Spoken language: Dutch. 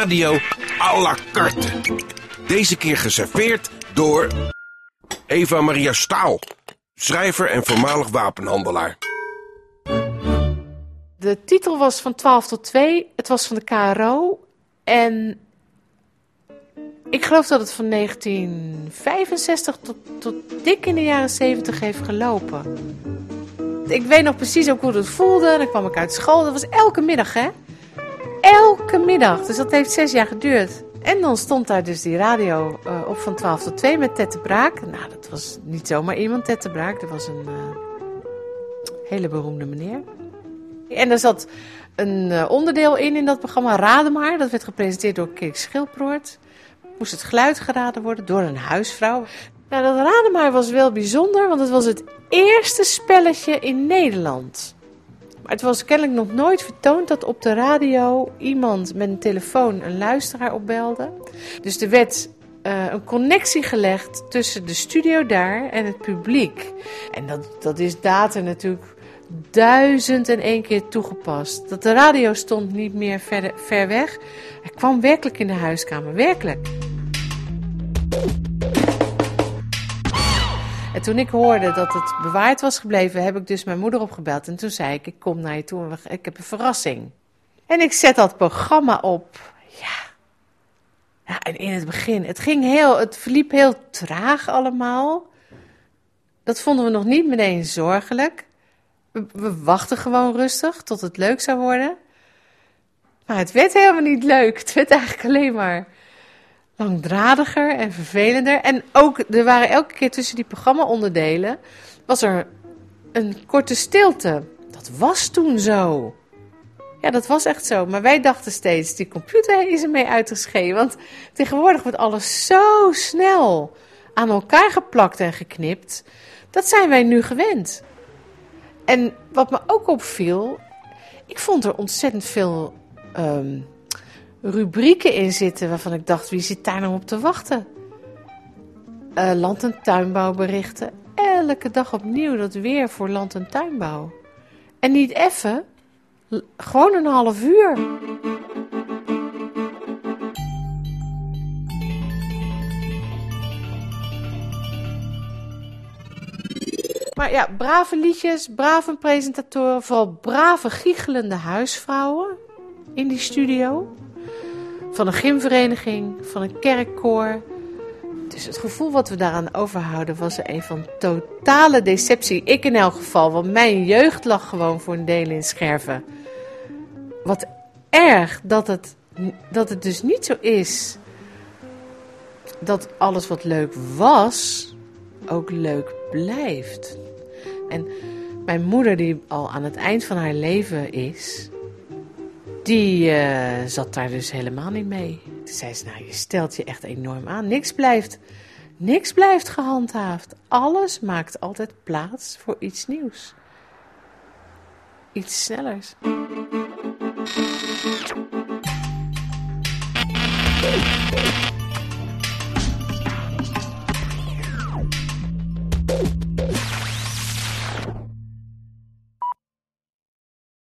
Radio à la carte. Deze keer geserveerd door Eva Maria Staal, schrijver en voormalig wapenhandelaar. De titel was van 12 tot 2. Het was van de KRO. En ik geloof dat het van 1965 tot, tot dik in de jaren 70 heeft gelopen. Ik weet nog precies ook hoe het voelde. Dan kwam ik uit school. Dat was elke middag, hè? Elke middag. Dus dat heeft zes jaar geduurd. En dan stond daar dus die radio uh, op van 12 tot 2 met Tette Braak. Nou, dat was niet zomaar iemand, Tette Braak. Dat was een uh, hele beroemde meneer. En er zat een uh, onderdeel in in dat programma Raden maar. Dat werd gepresenteerd door Kirk Schilproort. Moest het geluid geraden worden door een huisvrouw. Nou, dat Raden maar was wel bijzonder, want het was het eerste spelletje in Nederland. Het was kennelijk nog nooit vertoond dat op de radio iemand met een telefoon een luisteraar opbelde. Dus er werd uh, een connectie gelegd tussen de studio daar en het publiek. En dat, dat is data natuurlijk duizend en één keer toegepast. Dat de radio stond niet meer ver, ver weg. Hij kwam werkelijk in de huiskamer, werkelijk. En toen ik hoorde dat het bewaard was gebleven, heb ik dus mijn moeder opgebeld. En toen zei ik, ik kom naar je toe en ik heb een verrassing. En ik zet dat programma op. Ja. ja. En in het begin, het ging heel, het verliep heel traag allemaal. Dat vonden we nog niet meteen zorgelijk. We, we wachten gewoon rustig tot het leuk zou worden. Maar het werd helemaal niet leuk. Het werd eigenlijk alleen maar langdradiger en vervelender. En ook, er waren elke keer tussen die programma-onderdelen, was er een korte stilte. Dat was toen zo. Ja, dat was echt zo. Maar wij dachten steeds, die computer is ermee uitgeschreven. Want tegenwoordig wordt alles zo snel aan elkaar geplakt en geknipt. Dat zijn wij nu gewend. En wat me ook opviel, ik vond er ontzettend veel um, rubrieken in zitten waarvan ik dacht, wie zit daar nou op te wachten? Uh, land- en tuinbouwberichten. Elke dag opnieuw dat weer voor land- en tuinbouw. En niet even, gewoon een half uur. Maar ja, brave liedjes, brave presentatoren, vooral brave giechelende huisvrouwen in die studio. Van een gymvereniging, van een kerkkoor. Dus het gevoel wat we daaraan overhouden was een van totale deceptie. Ik in elk geval, want mijn jeugd lag gewoon voor een deel in scherven. Wat erg dat het, dat het dus niet zo is dat alles wat leuk was, ook leuk blijft. En mijn moeder, die al aan het eind van haar leven is, die uh, zat daar dus helemaal niet mee. Toen zei ze, nou je stelt je echt enorm aan. Niks blijft, niks blijft gehandhaafd. Alles maakt altijd plaats voor iets nieuws. Iets snellers.